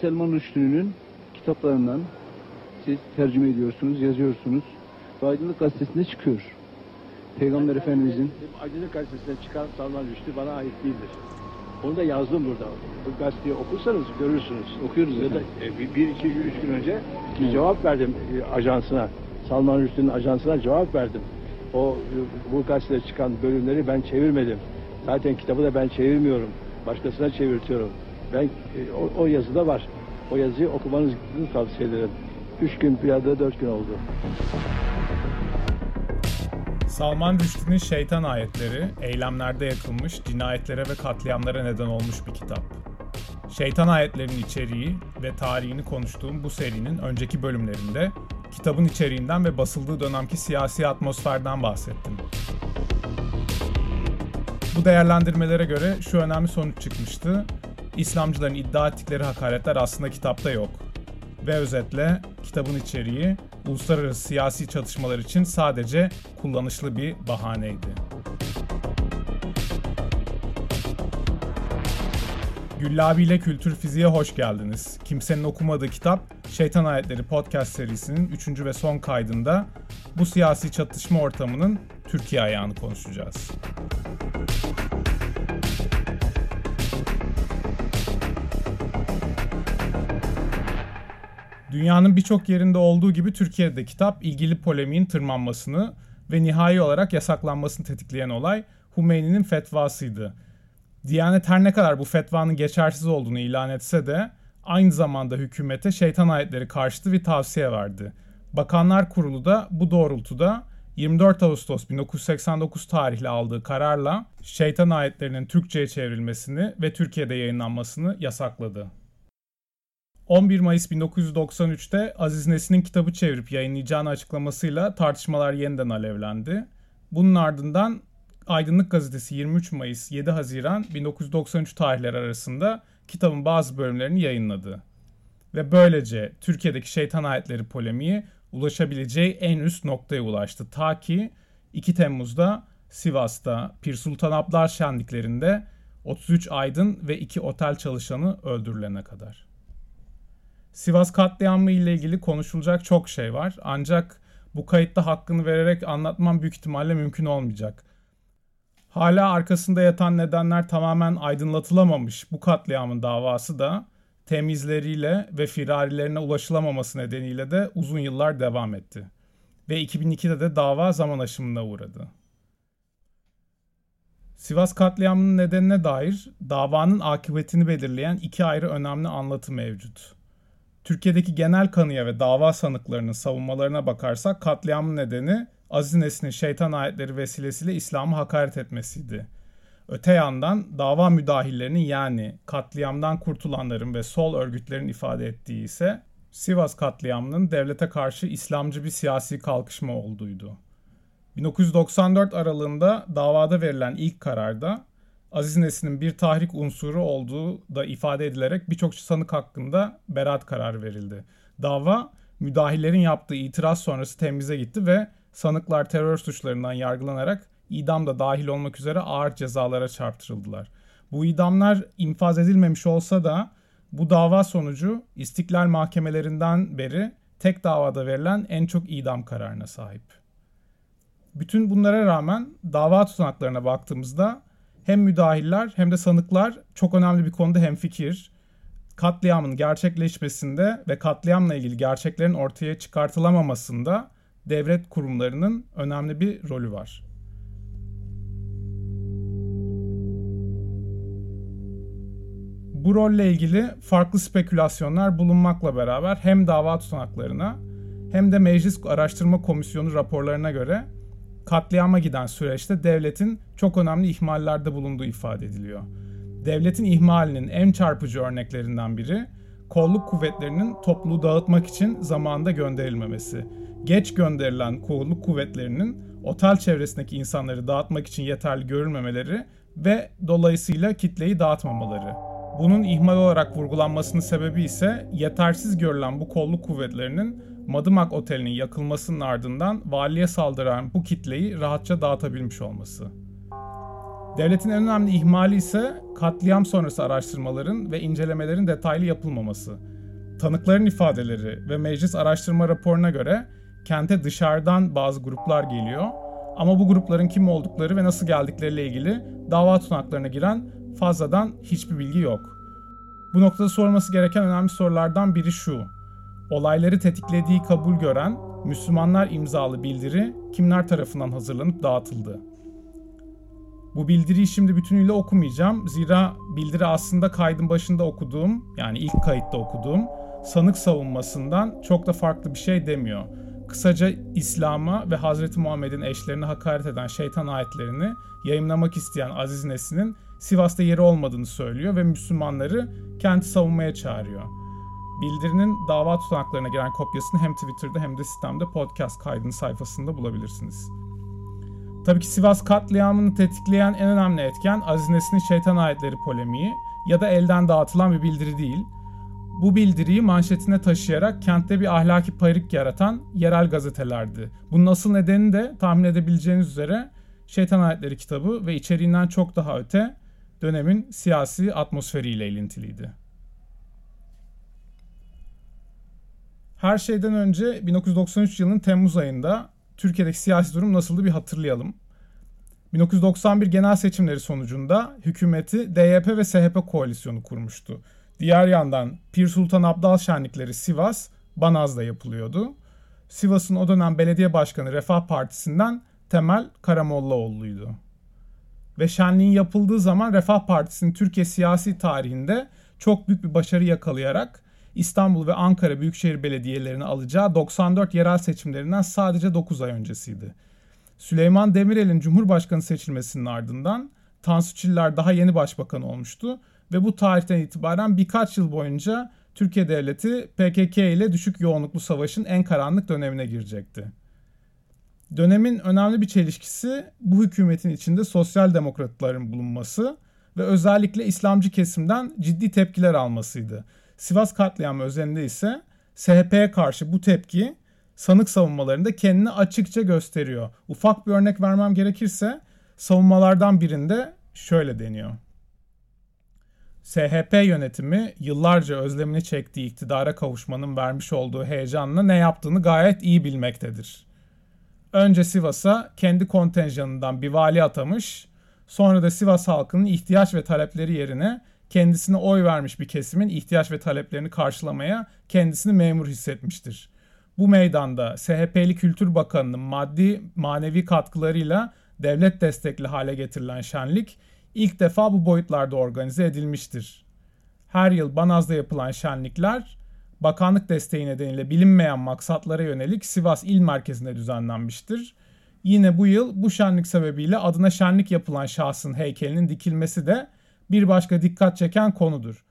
Selman Rushdie'nin kitaplarından siz tercüme ediyorsunuz, yazıyorsunuz. Ve Aydınlık Gazetesi'nde çıkıyor. Peygamber Efendimizin Aydınlık Gazetesi'ne çıkan Salman Rüştü bana ait değildir. Onu da yazdım burada. Bu gazeteyi okursanız görürsünüz. okuyoruz Ya da e, bir, bir, iki, üç gün önce bir Evet. cevap verdim e, ajansına. Salman Rüştü'nün ajansına cevap verdim. O e, bu gazetede çıkan bölümleri ben çevirmedim. Zaten kitabı da ben çevirmiyorum. Başkasına çevirtiyorum. Ben e, o, o yazıda var. O yazıyı okumanızı tavsiye ederim. Üç gün piyade dört gün oldu. Salman Rushdie'nin Şeytan Ayetleri, eylemlerde yakılmış, cinayetlere ve katliamlara neden olmuş bir kitap. Şeytan Ayetlerinin içeriği ve tarihini konuştuğum bu serinin önceki bölümlerinde kitabın içeriğinden ve basıldığı dönemki siyasi atmosferden bahsettim. Bu değerlendirmelere göre şu önemli sonuç çıkmıştı. İslamcıların iddia ettikleri hakaretler aslında kitapta yok. Ve özetle kitabın içeriği uluslararası siyasi çatışmalar için sadece kullanışlı bir bahaneydi. Güllabi ile Kültür Fiziğe hoş geldiniz. Kimsenin okumadığı kitap Şeytan Ayetleri podcast serisinin 3. ve son kaydında bu siyasi çatışma ortamının Türkiye ayağını konuşacağız. Dünyanın birçok yerinde olduğu gibi Türkiye'de kitap ilgili polemiğin tırmanmasını ve nihai olarak yasaklanmasını tetikleyen olay Hümeyni'nin fetvasıydı. Diyanet her ne kadar bu fetvanın geçersiz olduğunu ilan etse de aynı zamanda hükümete şeytan ayetleri karşıtı bir tavsiye verdi. Bakanlar Kurulu da bu doğrultuda 24 Ağustos 1989 tarihli aldığı kararla şeytan ayetlerinin Türkçe'ye çevrilmesini ve Türkiye'de yayınlanmasını yasakladı. 11 Mayıs 1993'te Aziz Nesin'in kitabı çevirip yayınlayacağını açıklamasıyla tartışmalar yeniden alevlendi. Bunun ardından Aydınlık Gazetesi 23 Mayıs 7 Haziran 1993 tarihleri arasında kitabın bazı bölümlerini yayınladı. Ve böylece Türkiye'deki şeytan ayetleri polemiği ulaşabileceği en üst noktaya ulaştı. Ta ki 2 Temmuz'da Sivas'ta Pir Sultan Abdal şenliklerinde 33 aydın ve 2 otel çalışanı öldürülene kadar. Sivas katliamı ile ilgili konuşulacak çok şey var. Ancak bu kayıtta hakkını vererek anlatmam büyük ihtimalle mümkün olmayacak. Hala arkasında yatan nedenler tamamen aydınlatılamamış bu katliamın davası da temizleriyle ve firarilerine ulaşılamaması nedeniyle de uzun yıllar devam etti. Ve 2002'de de dava zaman aşımına uğradı. Sivas katliamının nedenine dair davanın akıbetini belirleyen iki ayrı önemli anlatı mevcut. Türkiye'deki genel kanıya ve dava sanıklarının savunmalarına bakarsak katliamın nedeni Aziz Nesin'in şeytan ayetleri vesilesiyle İslam'ı hakaret etmesiydi. Öte yandan dava müdahillerinin yani katliamdan kurtulanların ve sol örgütlerin ifade ettiği ise Sivas katliamının devlete karşı İslamcı bir siyasi kalkışma olduğuydu. 1994 aralığında davada verilen ilk kararda Aziz Nesin'in bir tahrik unsuru olduğu da ifade edilerek birçok sanık hakkında beraat kararı verildi. Dava müdahillerin yaptığı itiraz sonrası temize gitti ve sanıklar terör suçlarından yargılanarak idam da dahil olmak üzere ağır cezalara çarptırıldılar. Bu idamlar infaz edilmemiş olsa da bu dava sonucu istiklal mahkemelerinden beri tek davada verilen en çok idam kararına sahip. Bütün bunlara rağmen dava tutanaklarına baktığımızda hem müdahiller hem de sanıklar çok önemli bir konuda hemfikir. Katliamın gerçekleşmesinde ve katliamla ilgili gerçeklerin ortaya çıkartılamamasında devlet kurumlarının önemli bir rolü var. Bu rolle ilgili farklı spekülasyonlar bulunmakla beraber hem dava tutanaklarına hem de Meclis Araştırma Komisyonu raporlarına göre katliama giden süreçte devletin çok önemli ihmallerde bulunduğu ifade ediliyor. Devletin ihmalinin en çarpıcı örneklerinden biri kolluk kuvvetlerinin topluluğu dağıtmak için zamanında gönderilmemesi. Geç gönderilen kolluk kuvvetlerinin otel çevresindeki insanları dağıtmak için yeterli görülmemeleri ve dolayısıyla kitleyi dağıtmamaları. Bunun ihmal olarak vurgulanmasının sebebi ise yetersiz görülen bu kolluk kuvvetlerinin Madımak Oteli'nin yakılmasının ardından valiye saldıran bu kitleyi rahatça dağıtabilmiş olması. Devletin en önemli ihmali ise katliam sonrası araştırmaların ve incelemelerin detaylı yapılmaması. Tanıkların ifadeleri ve meclis araştırma raporuna göre kente dışarıdan bazı gruplar geliyor ama bu grupların kim oldukları ve nasıl geldikleriyle ilgili dava tutanaklarına giren fazladan hiçbir bilgi yok. Bu noktada sorulması gereken önemli sorulardan biri şu. Olayları tetiklediği kabul gören Müslümanlar imzalı bildiri kimler tarafından hazırlanıp dağıtıldı? Bu bildiriyi şimdi bütünüyle okumayacağım. Zira bildiri aslında kaydın başında okuduğum, yani ilk kayıtta okuduğum sanık savunmasından çok da farklı bir şey demiyor. Kısaca İslam'a ve Hazreti Muhammed'in eşlerine hakaret eden şeytan ayetlerini yayınlamak isteyen Aziz Nesin'in Sivas'ta yeri olmadığını söylüyor ve Müslümanları kenti savunmaya çağırıyor. Bildirinin dava tutanaklarına giren kopyasını hem Twitter'da hem de sistemde podcast kaydının sayfasında bulabilirsiniz. Tabii ki Sivas katliamını tetikleyen en önemli etken Aziz Nesin'in şeytan ayetleri polemiği ya da elden dağıtılan bir bildiri değil. Bu bildiriyi manşetine taşıyarak kentte bir ahlaki payrık yaratan yerel gazetelerdi. Bunun asıl nedeni de tahmin edebileceğiniz üzere Şeytan Ayetleri kitabı ve içeriğinden çok daha öte dönemin siyasi atmosferiyle ilintiliydi. Her şeyden önce 1993 yılının Temmuz ayında Türkiye'deki siyasi durum nasıldı bir hatırlayalım. 1991 genel seçimleri sonucunda hükümeti DYP ve SHP koalisyonu kurmuştu. Diğer yandan Pir Sultan Abdal şenlikleri Sivas, Banaz'da yapılıyordu. Sivas'ın o dönem belediye başkanı Refah Partisi'nden Temel Karamollaoğlu'ydu. Ve şenliğin yapıldığı zaman Refah Partisi'nin Türkiye siyasi tarihinde çok büyük bir başarı yakalayarak İstanbul ve Ankara Büyükşehir Belediyelerini alacağı 94 yerel seçimlerinden sadece 9 ay öncesiydi. Süleyman Demirel'in Cumhurbaşkanı seçilmesinin ardından Tansu Çiller daha yeni başbakan olmuştu ve bu tarihten itibaren birkaç yıl boyunca Türkiye Devleti PKK ile düşük yoğunluklu savaşın en karanlık dönemine girecekti. Dönemin önemli bir çelişkisi bu hükümetin içinde sosyal demokratların bulunması ve özellikle İslamcı kesimden ciddi tepkiler almasıydı. Sivas katliamı özelinde ise SHP'ye karşı bu tepki sanık savunmalarında kendini açıkça gösteriyor. Ufak bir örnek vermem gerekirse savunmalardan birinde şöyle deniyor. SHP yönetimi yıllarca özlemini çektiği iktidara kavuşmanın vermiş olduğu heyecanla ne yaptığını gayet iyi bilmektedir. Önce Sivas'a kendi kontenjanından bir vali atamış, sonra da Sivas halkının ihtiyaç ve talepleri yerine kendisine oy vermiş bir kesimin ihtiyaç ve taleplerini karşılamaya kendisini memur hissetmiştir. Bu meydanda SHP'li Kültür Bakanı'nın maddi manevi katkılarıyla devlet destekli hale getirilen şenlik ilk defa bu boyutlarda organize edilmiştir. Her yıl Banaz'da yapılan şenlikler bakanlık desteği nedeniyle bilinmeyen maksatlara yönelik Sivas il merkezinde düzenlenmiştir. Yine bu yıl bu şenlik sebebiyle adına şenlik yapılan şahsın heykelinin dikilmesi de bir başka dikkat çeken konudur.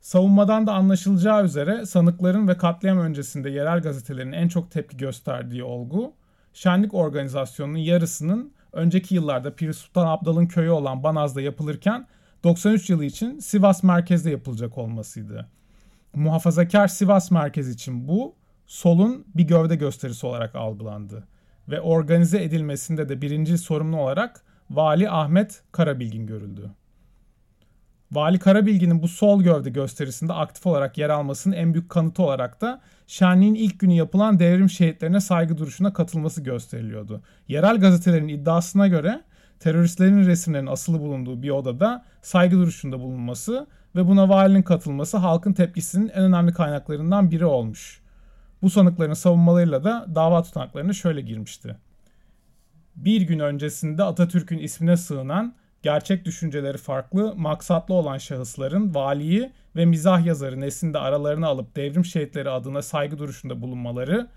Savunmadan da anlaşılacağı üzere sanıkların ve katliam öncesinde yerel gazetelerin en çok tepki gösterdiği olgu, şenlik organizasyonunun yarısının önceki yıllarda Pir Sultan Abdal'ın köyü olan Banaz'da yapılırken 93 yılı için Sivas merkezde yapılacak olmasıydı. Muhafazakar Sivas merkez için bu solun bir gövde gösterisi olarak algılandı ve organize edilmesinde de birinci sorumlu olarak Vali Ahmet Karabilgin görüldü. Vali Karabilgin'in bu sol gövde gösterisinde aktif olarak yer almasının en büyük kanıtı olarak da şenliğin ilk günü yapılan devrim şehitlerine saygı duruşuna katılması gösteriliyordu. Yerel gazetelerin iddiasına göre teröristlerin resimlerinin asılı bulunduğu bir odada saygı duruşunda bulunması ve buna valinin katılması halkın tepkisinin en önemli kaynaklarından biri olmuş. Bu sanıkların savunmalarıyla da dava tutanaklarına şöyle girmişti. Bir gün öncesinde Atatürk'ün ismine sığınan gerçek düşünceleri farklı, maksatlı olan şahısların valiyi ve mizah yazarı Nesin'i de aralarına alıp devrim şehitleri adına saygı duruşunda bulunmaları,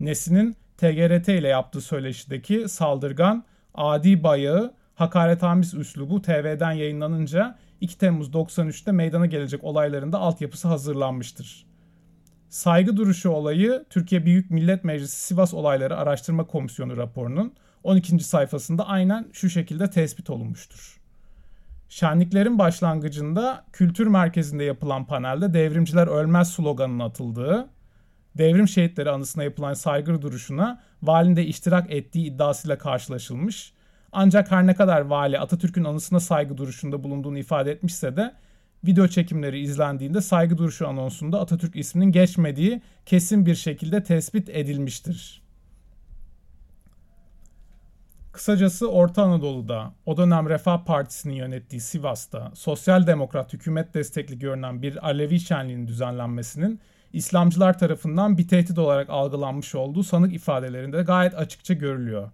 Nesin'in TGRT ile yaptığı söyleşideki saldırgan, adi bayağı, hakaretamiz üslubu TV'den yayınlanınca 2 Temmuz 93'te meydana gelecek olaylarında altyapısı hazırlanmıştır. Saygı duruşu olayı Türkiye Büyük Millet Meclisi Sivas Olayları Araştırma Komisyonu raporunun 12. sayfasında aynen şu şekilde tespit olunmuştur. Şenliklerin başlangıcında kültür merkezinde yapılan panelde devrimciler ölmez sloganının atıldığı, devrim şehitleri anısına yapılan saygı duruşuna valinde iştirak ettiği iddiasıyla karşılaşılmış Ancak her ne kadar vali Atatürk'ün anısına saygı duruşunda bulunduğunu ifade etmişse de video çekimleri izlendiğinde saygı duruşu anonsunda Atatürk isminin geçmediği kesin bir şekilde tespit edilmiştir. Kısacası Orta Anadolu'da, o dönem Refah Partisi'nin yönettiği Sivas'ta, sosyal demokrat hükümet destekli görünen bir Alevi şenliğinin düzenlenmesinin İslamcılar tarafından bir tehdit olarak algılanmış olduğu sanık ifadelerinde gayet açıkça görülüyor.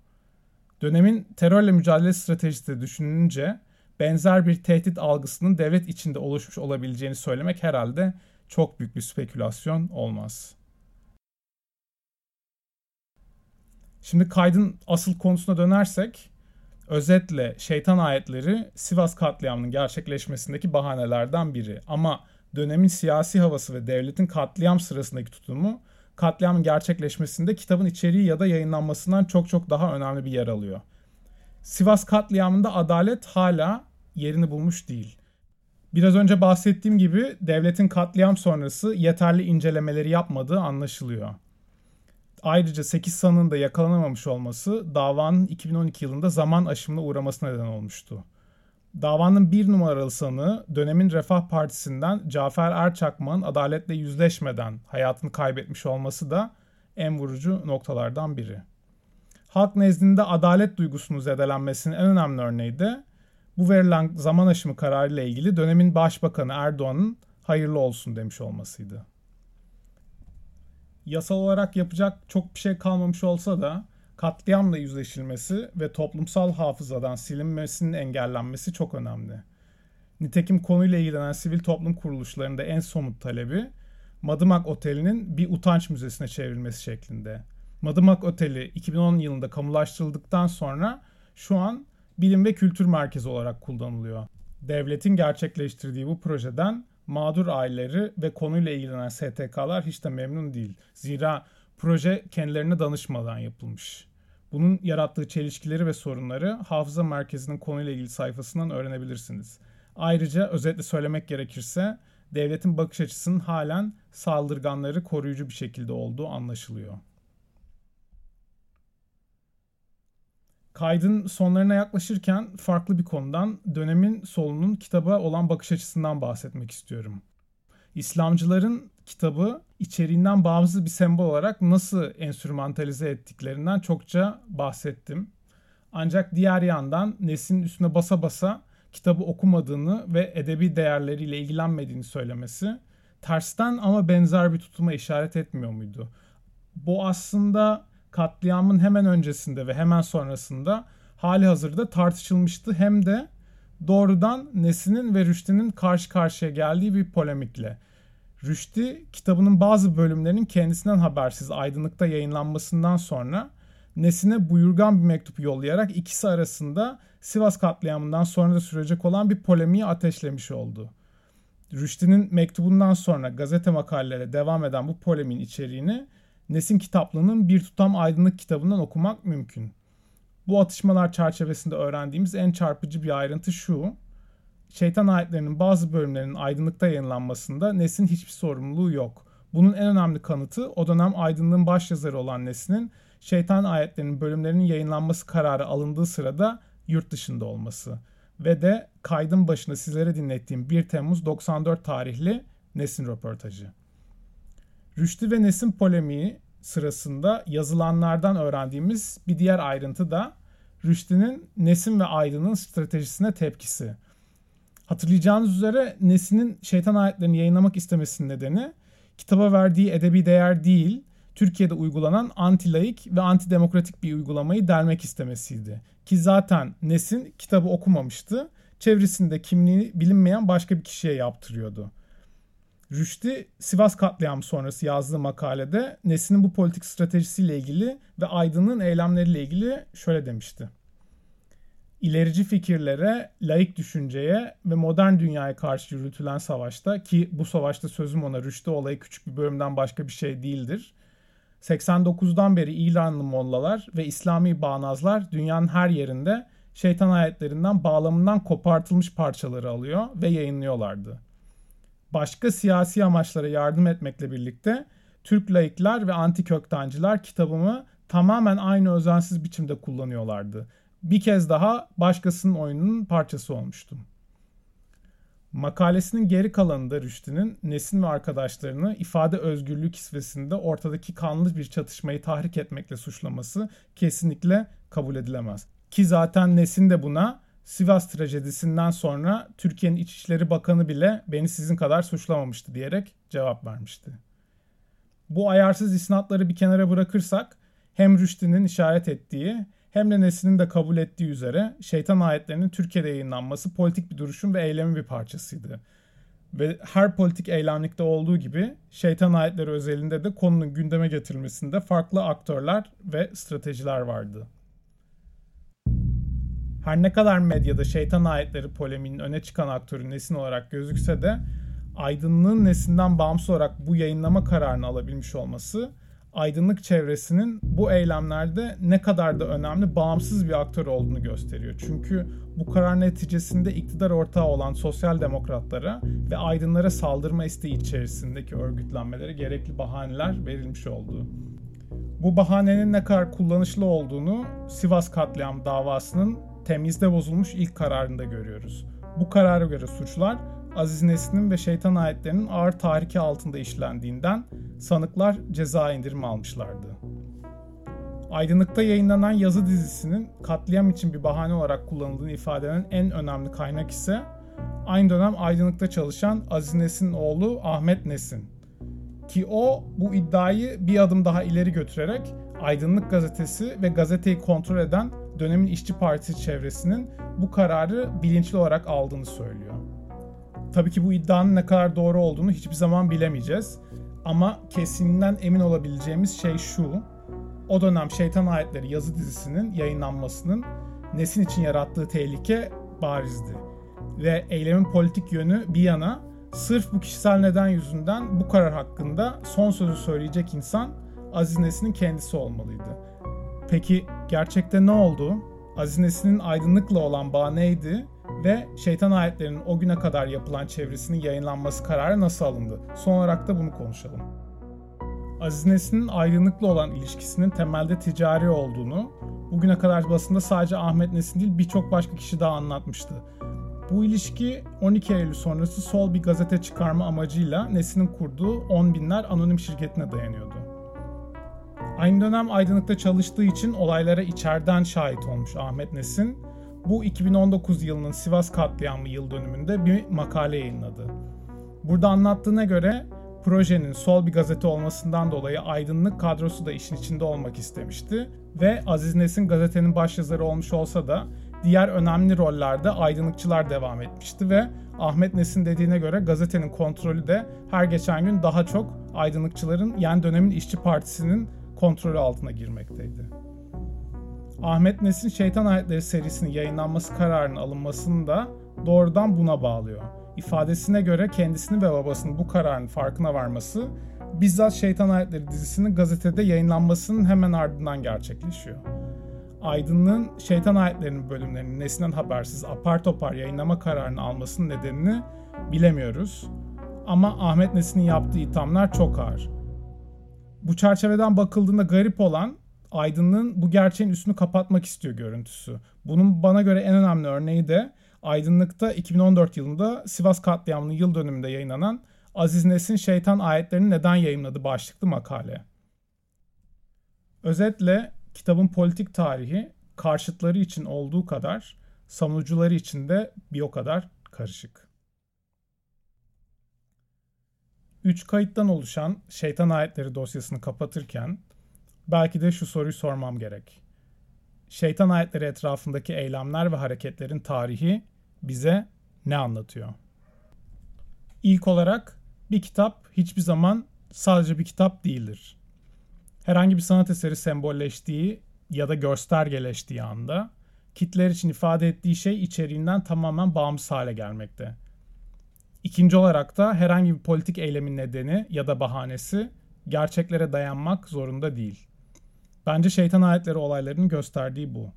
Dönemin terörle mücadele stratejisi de düşününce benzer bir tehdit algısının devlet içinde oluşmuş olabileceğini söylemek herhalde çok büyük bir spekülasyon olmaz. Şimdi kaydın asıl konusuna dönersek, özetle şeytan ayetleri Sivas katliamının gerçekleşmesindeki bahanelerden biri. Ama dönemin siyasi havası ve devletin katliam sırasındaki tutumu katliamın gerçekleşmesinde kitabın içeriği ya da yayınlanmasından çok çok daha önemli bir yer alıyor. Sivas katliamında adalet hala yerini bulmuş değil. Biraz önce bahsettiğim gibi devletin katliam sonrası yeterli incelemeleri yapmadığı anlaşılıyor. Ayrıca 8 sanığın da yakalanamamış olması davanın 2012 yılında zaman aşımına uğramasına neden olmuştu. Davanın bir numaralı sanığı dönemin Refah Partisi'nden Cafer Erçakman'ın adaletle yüzleşmeden hayatını kaybetmiş olması da en vurucu noktalardan biri. Halk nezdinde adalet duygusunun zedelenmesinin en önemli örneği de bu verilen zaman aşımı kararı ile ilgili dönemin Başbakanı Erdoğan'ın hayırlı olsun demiş olmasıydı. Yasal olarak yapacak çok bir şey kalmamış olsa da katliamla yüzleşilmesi ve toplumsal hafızadan silinmesinin engellenmesi çok önemli. Nitekim konuyla ilgilenen sivil toplum kuruluşlarında en somut talebi Madımak Oteli'nin bir utanç müzesine çevrilmesi şeklinde. Madımak Oteli 2010 yılında kamulaştırıldıktan sonra şu an bilim ve kültür merkezi olarak kullanılıyor. Devletin gerçekleştirdiği bu projeden mağdur aileleri ve konuyla ilgilenen STK'lar hiç de memnun değil. Zira proje kendilerine danışmadan yapılmış. Bunun yarattığı çelişkileri ve sorunları Hafıza Merkezi'nin konuyla ilgili sayfasından öğrenebilirsiniz. Ayrıca özetle söylemek gerekirse devletin bakış açısının halen saldırganları koruyucu bir şekilde olduğu anlaşılıyor. Kaydın sonlarına yaklaşırken farklı bir konudan dönemin solunun kitaba olan bakış açısından bahsetmek istiyorum. İslamcıların kitabı içeriğinden bağımsız bir sembol olarak nasıl enstrümantalize ettiklerinden çokça bahsettim. Ancak diğer yandan Nesin üstüne basa basa kitabı okumadığını ve edebi değerleriyle ilgilenmediğini söylemesi tersten ama benzer bir tutuma işaret etmiyor muydu? Bu aslında katliamın hemen öncesinde ve hemen sonrasında hali hazırda tartışılmıştı. Hem de doğrudan Nesin'in ve Rüştü'nün karşı karşıya geldiği bir polemikle. Rüştü kitabının bazı bölümlerinin kendisinden habersiz aydınlıkta yayınlanmasından sonra Nesin'e buyurgan bir mektup yollayarak ikisi arasında Sivas katliamından sonra da sürecek olan bir polemiği ateşlemiş oldu. Rüştü'nün mektubundan sonra gazete makaleleri devam eden bu polemiğin içeriğini Nesin kitaplığının bir tutam aydınlık kitabından okumak mümkün. Bu atışmalar çerçevesinde öğrendiğimiz en çarpıcı bir ayrıntı şu. Şeytan ayetlerinin bazı bölümlerinin aydınlıkta yayınlanmasında Nesin hiçbir sorumluluğu yok. Bunun en önemli kanıtı o dönem aydınlığın başyazarı olan Nesin'in şeytan ayetlerinin bölümlerinin yayınlanması kararı alındığı sırada yurt dışında olması. Ve de kaydın başında sizlere dinlettiğim 1 Temmuz 94 tarihli Nesin röportajı. Rüştü ve Nesin polemiği sırasında yazılanlardan öğrendiğimiz bir diğer ayrıntı da Rüştü'nün Nesin ve Aydın'ın stratejisine tepkisi. Hatırlayacağınız üzere Nesin'in şeytan ayetlerini yayınlamak istemesinin nedeni kitaba verdiği edebi değer değil, Türkiye'de uygulanan anti-laik ve antidemokratik bir uygulamayı delmek istemesiydi. Ki zaten Nesin kitabı okumamıştı. Çevresinde kimliği bilinmeyen başka bir kişiye yaptırıyordu. Rüştü Sivas katliamı sonrası yazdığı makalede Nesin'in bu politik stratejisiyle ilgili ve Aydın'ın eylemleriyle ilgili şöyle demişti. İlerici fikirlere, laik düşünceye ve modern dünyaya karşı yürütülen savaşta ki bu savaşta sözüm ona Rüştü olayı küçük bir bölümden başka bir şey değildir. 89'dan beri İranlı mollalar ve İslami bağnazlar dünyanın her yerinde şeytan ayetlerinden bağlamından kopartılmış parçaları alıyor ve yayınlıyorlardı başka siyasi amaçlara yardım etmekle birlikte Türk laikler ve anti köktancılar kitabımı tamamen aynı özensiz biçimde kullanıyorlardı. bir kez daha başkasının oyununun parçası olmuştum. Makalesinin geri kalanında Rüştü'nün Nesin ve arkadaşlarını ifade özgürlüğü kisvesinde ortadaki kanlı bir çatışmayı tahrik etmekle suçlaması kesinlikle kabul edilemez. Ki zaten Nesin de buna Sivas trajedisinden sonra Türkiye'nin İçişleri Bakanı bile beni sizin kadar suçlamamıştı diyerek cevap vermişti. Bu ayarsız isnatları bir kenara bırakırsak hem Rüştü'nün işaret ettiği hem de Nesin'in de kabul ettiği üzere şeytan ayetlerinin Türkiye'de yayınlanması politik bir duruşun ve eylemin bir parçasıydı. Ve her politik eylemlikte olduğu gibi şeytan ayetleri özelinde de konunun gündeme getirilmesinde farklı aktörler ve stratejiler vardı. Her ne kadar medyada şeytan ayetleri poleminin öne çıkan aktörü Nesin olarak gözükse de aydınlığın Nesin'den bağımsız olarak bu yayınlama kararını alabilmiş olması aydınlık çevresinin bu eylemlerde ne kadar da önemli bağımsız bir aktör olduğunu gösteriyor. Çünkü bu karar neticesinde iktidar ortağı olan sosyal demokratlara ve aydınlara saldırma isteği içerisindeki örgütlenmelere gerekli bahaneler verilmiş oldu. Bu bahanenin ne kadar kullanışlı olduğunu Sivas katliam davasının temizde bozulmuş ilk kararında görüyoruz. Bu karara göre suçlar Aziz Nesin'in ve şeytan ayetlerinin ağır tahriki altında işlendiğinden sanıklar ceza indirimi almışlardı. Aydınlık'ta yayınlanan yazı dizisinin katliam için bir bahane olarak kullanıldığını ifade eden en önemli kaynak ise aynı dönem Aydınlık'ta çalışan Aziz Nesin'in oğlu Ahmet Nesin. Ki o bu iddiayı bir adım daha ileri götürerek Aydınlık gazetesi ve gazeteyi kontrol eden dönemin işçi partisi çevresinin bu kararı bilinçli olarak aldığını söylüyor. Tabii ki bu iddianın ne kadar doğru olduğunu hiçbir zaman bilemeyeceğiz. Ama kesininden emin olabileceğimiz şey şu. O dönem Şeytan Ayetleri yazı dizisinin yayınlanmasının Nesin için yarattığı tehlike barizdi. Ve eylemin politik yönü bir yana sırf bu kişisel neden yüzünden bu karar hakkında son sözü söyleyecek insan Aziz Nesin'in kendisi olmalıydı. Peki gerçekte ne oldu? Aziz Nesin'in aydınlıkla olan bağı neydi? ve şeytan ayetlerinin o güne kadar yapılan çevresinin yayınlanması kararı nasıl alındı? Son olarak da bunu konuşalım. Aziz Nesin'in aydınlıkla olan ilişkisinin temelde ticari olduğunu bugüne kadar basında sadece Ahmet Nesin değil birçok başka kişi daha anlatmıştı. Bu ilişki 12 Eylül sonrası sol bir gazete çıkarma amacıyla Nesin'in kurduğu 10 binler anonim şirketine dayanıyordu. Aynı dönem aydınlıkta çalıştığı için olaylara içeriden şahit olmuş Ahmet Nesin bu 2019 yılının Sivas katliamı yıl dönümünde bir makale yayınladı. Burada anlattığına göre projenin sol bir gazete olmasından dolayı aydınlık kadrosu da işin içinde olmak istemişti ve Aziz Nesin gazetenin başyazarı olmuş olsa da diğer önemli rollerde aydınlıkçılar devam etmişti ve Ahmet Nesin dediğine göre gazetenin kontrolü de her geçen gün daha çok aydınlıkçıların yani dönemin işçi partisinin kontrolü altına girmekteydi. Ahmet Nesin Şeytan Ayetleri serisinin yayınlanması kararının alınmasını da doğrudan buna bağlıyor. İfadesine göre kendisini ve babasının bu kararın farkına varması bizzat Şeytan Ayetleri dizisinin gazetede yayınlanmasının hemen ardından gerçekleşiyor. Aydınlığın Şeytan Ayetlerinin bölümlerini Nesin'den habersiz apar topar yayınlama kararını almasının nedenini bilemiyoruz. Ama Ahmet Nesin'in yaptığı ithamlar çok ağır. Bu çerçeveden bakıldığında garip olan aydınlığın bu gerçeğin üstünü kapatmak istiyor görüntüsü. Bunun bana göre en önemli örneği de Aydınlık'ta 2014 yılında Sivas katliamının yıl dönümünde yayınlanan Aziz Nesin Şeytan Ayetlerini Neden Yayınladı başlıklı makale. Özetle kitabın politik tarihi karşıtları için olduğu kadar savunucuları için de bir o kadar karışık. Üç kayıttan oluşan Şeytan Ayetleri dosyasını kapatırken belki de şu soruyu sormam gerek. Şeytan ayetleri etrafındaki eylemler ve hareketlerin tarihi bize ne anlatıyor? İlk olarak bir kitap hiçbir zaman sadece bir kitap değildir. Herhangi bir sanat eseri sembolleştiği ya da göstergeleştiği anda kitler için ifade ettiği şey içeriğinden tamamen bağımsız hale gelmekte. İkinci olarak da herhangi bir politik eylemin nedeni ya da bahanesi gerçeklere dayanmak zorunda değil. Bence şeytan ayetleri olaylarının gösterdiği bu.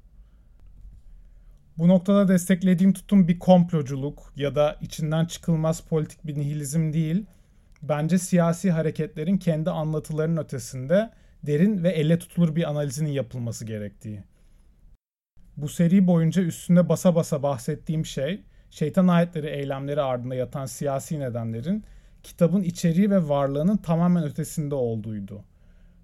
Bu noktada desteklediğim tutum bir komploculuk ya da içinden çıkılmaz politik bir nihilizm değil. Bence siyasi hareketlerin kendi anlatılarının ötesinde derin ve elle tutulur bir analizinin yapılması gerektiği. Bu seri boyunca üstünde basa basa bahsettiğim şey, şeytan ayetleri eylemleri ardında yatan siyasi nedenlerin kitabın içeriği ve varlığının tamamen ötesinde olduğuydu.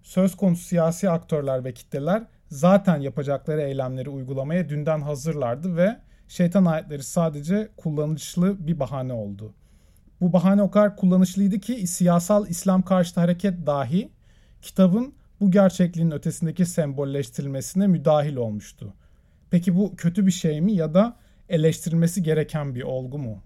Söz konusu siyasi aktörler ve kitleler zaten yapacakları eylemleri uygulamaya dünden hazırlardı ve şeytan ayetleri sadece kullanışlı bir bahane oldu. Bu bahane o kadar kullanışlıydı ki siyasal İslam karşıtı hareket dahi kitabın bu gerçekliğin ötesindeki sembolleştirilmesine müdahil olmuştu. Peki bu kötü bir şey mi ya da eleştirilmesi gereken bir olgu mu?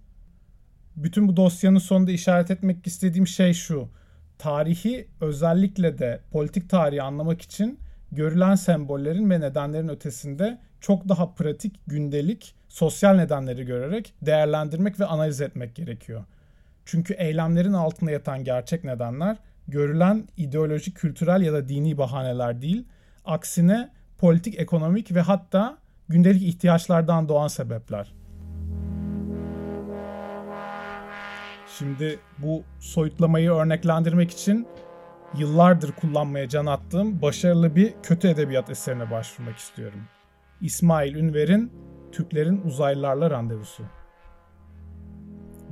Bütün bu dosyanın sonunda işaret etmek istediğim şey şu. Tarihi özellikle de politik tarihi anlamak için görülen sembollerin ve nedenlerin ötesinde çok daha pratik, gündelik, sosyal nedenleri görerek değerlendirmek ve analiz etmek gerekiyor. Çünkü eylemlerin altında yatan gerçek nedenler görülen ideolojik, kültürel ya da dini bahaneler değil, aksine politik, ekonomik ve hatta gündelik ihtiyaçlardan doğan sebepler. Şimdi bu soyutlamayı örneklendirmek için yıllardır kullanmaya can attığım başarılı bir kötü edebiyat eserine başvurmak istiyorum. İsmail Ünver'in Türklerin Uzaylılarla Randevusu.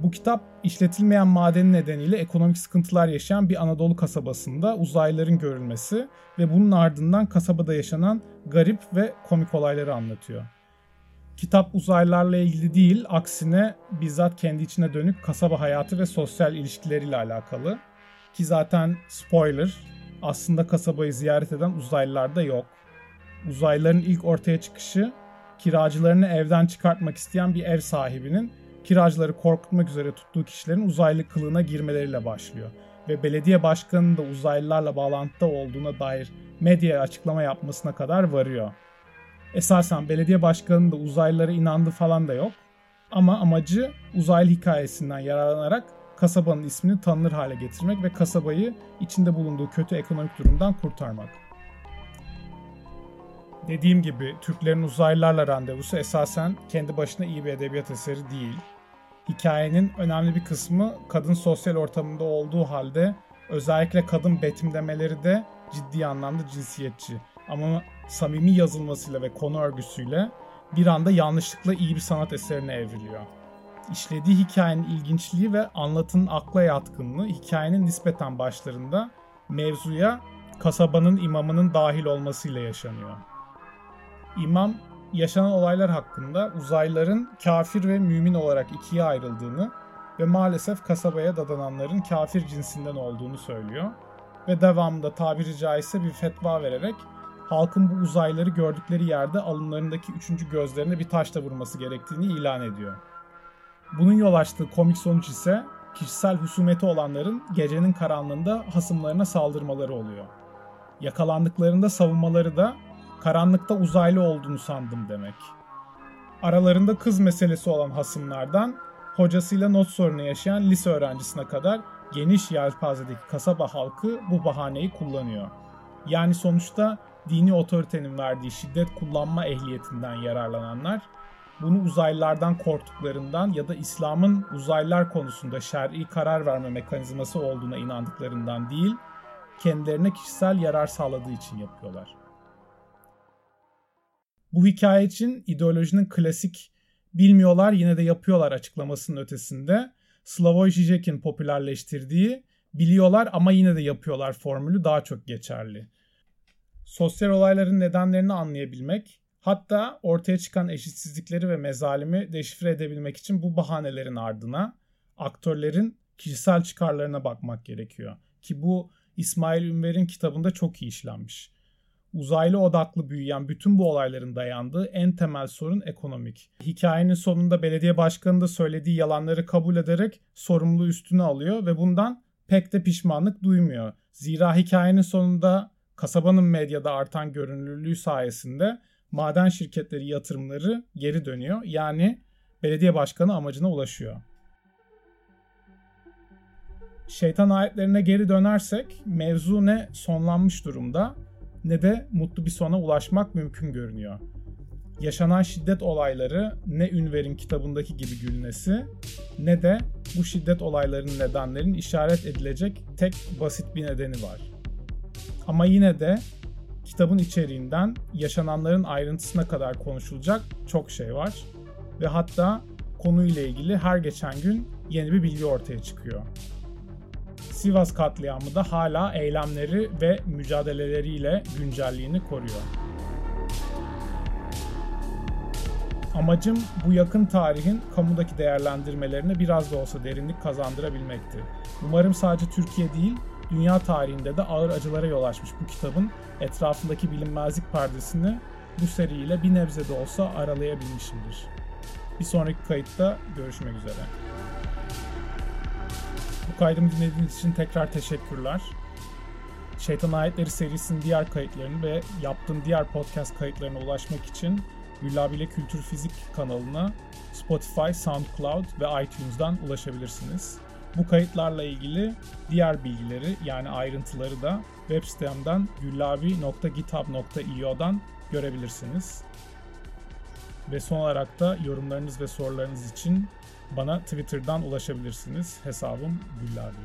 Bu kitap işletilmeyen madeni nedeniyle ekonomik sıkıntılar yaşayan bir Anadolu kasabasında uzaylıların görülmesi ve bunun ardından kasabada yaşanan garip ve komik olayları anlatıyor. Kitap uzaylılarla ilgili değil, aksine bizzat kendi içine dönük kasaba hayatı ve sosyal ilişkileriyle alakalı. Ki zaten spoiler, aslında kasabayı ziyaret eden uzaylılar da yok. Uzaylıların ilk ortaya çıkışı kiracılarını evden çıkartmak isteyen bir ev sahibinin kiracıları korkutmak üzere tuttuğu kişilerin uzaylı kılığına girmeleriyle başlıyor. Ve belediye başkanının da uzaylılarla bağlantıda olduğuna dair medyaya açıklama yapmasına kadar varıyor. Esasen belediye başkanının da uzaylılara inandığı falan da yok. Ama amacı uzaylı hikayesinden yararlanarak kasabanın ismini tanınır hale getirmek ve kasabayı içinde bulunduğu kötü ekonomik durumdan kurtarmak. Dediğim gibi Türklerin uzaylılarla randevusu esasen kendi başına iyi bir edebiyat eseri değil. Hikayenin önemli bir kısmı kadın sosyal ortamında olduğu halde özellikle kadın betimlemeleri de ciddi anlamda cinsiyetçi. Ama samimi yazılmasıyla ve konu örgüsüyle bir anda yanlışlıkla iyi bir sanat eserine evriliyor. İşlediği hikayenin ilginçliği ve anlatının akla yatkınlığı hikayenin nispeten başlarında mevzuya kasabanın imamının dahil olmasıyla yaşanıyor. İmam yaşanan olaylar hakkında uzaylıların kafir ve mümin olarak ikiye ayrıldığını ve maalesef kasabaya dadananların kafir cinsinden olduğunu söylüyor. Ve devamında tabiri caizse bir fetva vererek halkın bu uzaylıları gördükleri yerde alınlarındaki üçüncü gözlerine bir taşla vurması gerektiğini ilan ediyor. Bunun yol açtığı komik sonuç ise kişisel husumeti olanların gecenin karanlığında hasımlarına saldırmaları oluyor. Yakalandıklarında savunmaları da karanlıkta uzaylı olduğunu sandım demek. Aralarında kız meselesi olan hasımlardan hocasıyla not sorunu yaşayan lise öğrencisine kadar geniş yelpazedeki kasaba halkı bu bahaneyi kullanıyor. Yani sonuçta dini otoritenin verdiği şiddet kullanma ehliyetinden yararlananlar bunu uzaylılardan korktuklarından ya da İslam'ın uzaylılar konusunda şer'i karar verme mekanizması olduğuna inandıklarından değil, kendilerine kişisel yarar sağladığı için yapıyorlar. Bu hikaye için ideolojinin klasik bilmiyorlar yine de yapıyorlar açıklamasının ötesinde Slavoj Žižek'in popülerleştirdiği biliyorlar ama yine de yapıyorlar formülü daha çok geçerli. Sosyal olayların nedenlerini anlayabilmek, hatta ortaya çıkan eşitsizlikleri ve mezalimi deşifre edebilmek için bu bahanelerin ardına aktörlerin kişisel çıkarlarına bakmak gerekiyor. Ki bu İsmail Ünver'in kitabında çok iyi işlenmiş uzaylı odaklı büyüyen bütün bu olayların dayandığı en temel sorun ekonomik. Hikayenin sonunda belediye başkanı da söylediği yalanları kabul ederek sorumluluğu üstüne alıyor ve bundan pek de pişmanlık duymuyor. Zira hikayenin sonunda kasabanın medyada artan görünürlüğü sayesinde maden şirketleri yatırımları geri dönüyor. Yani belediye başkanı amacına ulaşıyor. Şeytan ayetlerine geri dönersek mevzu ne sonlanmış durumda ne de mutlu bir sona ulaşmak mümkün görünüyor. Yaşanan şiddet olayları ne Ünver'in kitabındaki gibi gülnesi ne de bu şiddet olaylarının nedenlerinin işaret edilecek tek basit bir nedeni var. Ama yine de Kitabın içeriğinden yaşananların ayrıntısına kadar konuşulacak çok şey var ve hatta konuyla ilgili her geçen gün yeni bir bilgi ortaya çıkıyor. Sivas katliamı da hala eylemleri ve mücadeleleriyle güncelliğini koruyor. Amacım bu yakın tarihin kamudaki değerlendirmelerine biraz da olsa derinlik kazandırabilmekti. Umarım sadece Türkiye değil, dünya tarihinde de ağır acılara yol açmış bu kitabın etrafındaki bilinmezlik perdesini bu seriyle bir nebze de olsa aralayabilmişimdir. Bir sonraki kayıtta görüşmek üzere. Bu kaydımı dinlediğiniz için tekrar teşekkürler. Şeytan Ayetleri serisinin diğer kayıtlarını ve yaptığım diğer podcast kayıtlarına ulaşmak için Güllabile Kültür Fizik kanalına Spotify, SoundCloud ve iTunes'dan ulaşabilirsiniz. Bu kayıtlarla ilgili diğer bilgileri yani ayrıntıları da web sitemden güllabi.github.io'dan görebilirsiniz. Ve son olarak da yorumlarınız ve sorularınız için bana Twitter'dan ulaşabilirsiniz. Hesabım Güllabi.